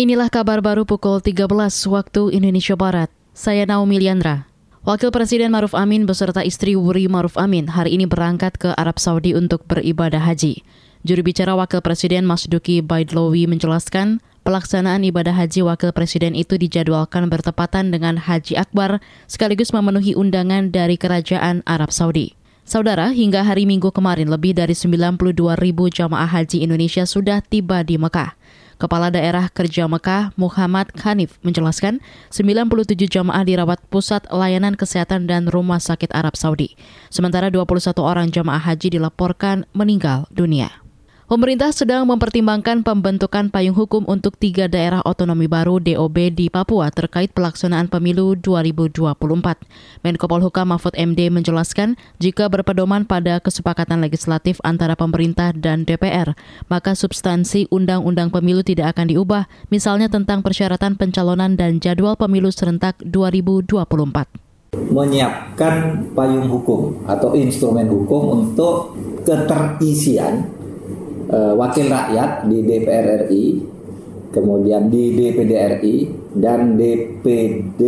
Inilah kabar baru pukul 13 waktu Indonesia Barat. Saya Naomi Liandra. Wakil Presiden Maruf Amin beserta istri Wuri Maruf Amin hari ini berangkat ke Arab Saudi untuk beribadah haji. Juru bicara Wakil Presiden Mas Duki Baidlowi menjelaskan, pelaksanaan ibadah haji Wakil Presiden itu dijadwalkan bertepatan dengan Haji Akbar sekaligus memenuhi undangan dari Kerajaan Arab Saudi. Saudara, hingga hari Minggu kemarin lebih dari 92 ribu jamaah haji Indonesia sudah tiba di Mekah. Kepala Daerah Kerja Mekah Muhammad Khanif menjelaskan 97 jamaah dirawat Pusat Layanan Kesehatan dan Rumah Sakit Arab Saudi. Sementara 21 orang jamaah haji dilaporkan meninggal dunia. Pemerintah sedang mempertimbangkan pembentukan payung hukum untuk tiga daerah otonomi baru DOB di Papua terkait pelaksanaan pemilu 2024. Menko Polhukam Mahfud MD menjelaskan jika berpedoman pada kesepakatan legislatif antara pemerintah dan DPR, maka substansi undang-undang pemilu tidak akan diubah, misalnya tentang persyaratan pencalonan dan jadwal pemilu serentak 2024 menyiapkan payung hukum atau instrumen hukum untuk keterisian uh, wakil rakyat di DPR RI, kemudian di DPD RI dan DPD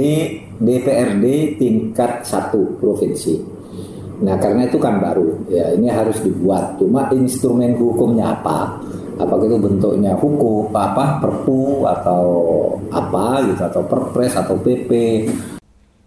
DPRD tingkat satu provinsi. Nah karena itu kan baru, ya ini harus dibuat. Cuma instrumen hukumnya apa? Apakah itu bentuknya hukum, apa perpu atau apa gitu atau perpres atau PP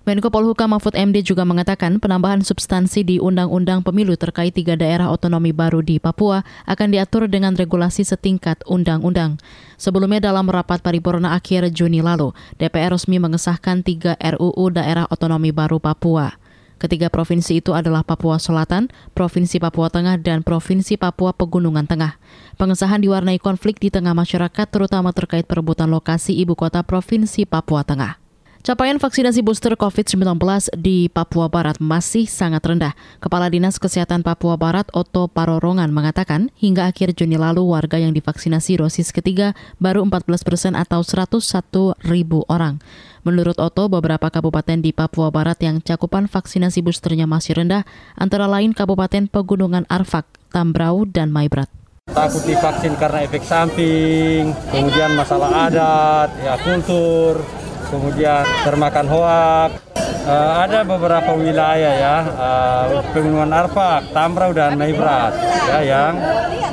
Menko Polhukam Mahfud MD juga mengatakan penambahan substansi di Undang-Undang Pemilu terkait tiga daerah otonomi baru di Papua akan diatur dengan regulasi setingkat undang-undang. Sebelumnya dalam rapat paripurna akhir Juni lalu, DPR resmi mengesahkan tiga RUU daerah otonomi baru Papua. Ketiga provinsi itu adalah Papua Selatan, Provinsi Papua Tengah, dan Provinsi Papua Pegunungan Tengah. Pengesahan diwarnai konflik di tengah masyarakat terutama terkait perebutan lokasi ibu kota Provinsi Papua Tengah. Capaian vaksinasi booster COVID-19 di Papua Barat masih sangat rendah. Kepala Dinas Kesehatan Papua Barat Otto Parorongan mengatakan hingga akhir Juni lalu warga yang divaksinasi dosis ketiga baru 14 persen atau 101 ribu orang. Menurut Otto, beberapa kabupaten di Papua Barat yang cakupan vaksinasi boosternya masih rendah, antara lain Kabupaten Pegunungan Arfak, Tambrau, dan Maibrat takut divaksin karena efek samping, kemudian masalah adat, ya kultur, kemudian termakan hoak. Uh, ada beberapa wilayah ya, uh, Pegunungan Arfak, Tambrau dan Maibrat ya yang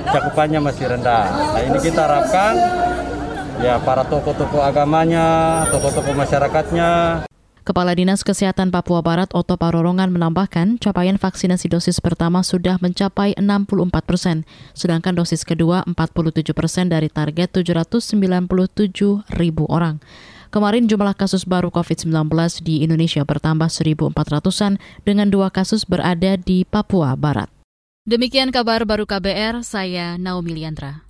cakupannya masih rendah. Nah ini kita harapkan ya para tokoh-tokoh agamanya, tokoh-tokoh masyarakatnya Kepala Dinas Kesehatan Papua Barat Oto Parorongan menambahkan capaian vaksinasi dosis pertama sudah mencapai 64 persen, sedangkan dosis kedua 47 persen dari target 797 ribu orang. Kemarin jumlah kasus baru COVID-19 di Indonesia bertambah 1.400-an dengan dua kasus berada di Papua Barat. Demikian kabar baru KBR, saya Naomi Liandra.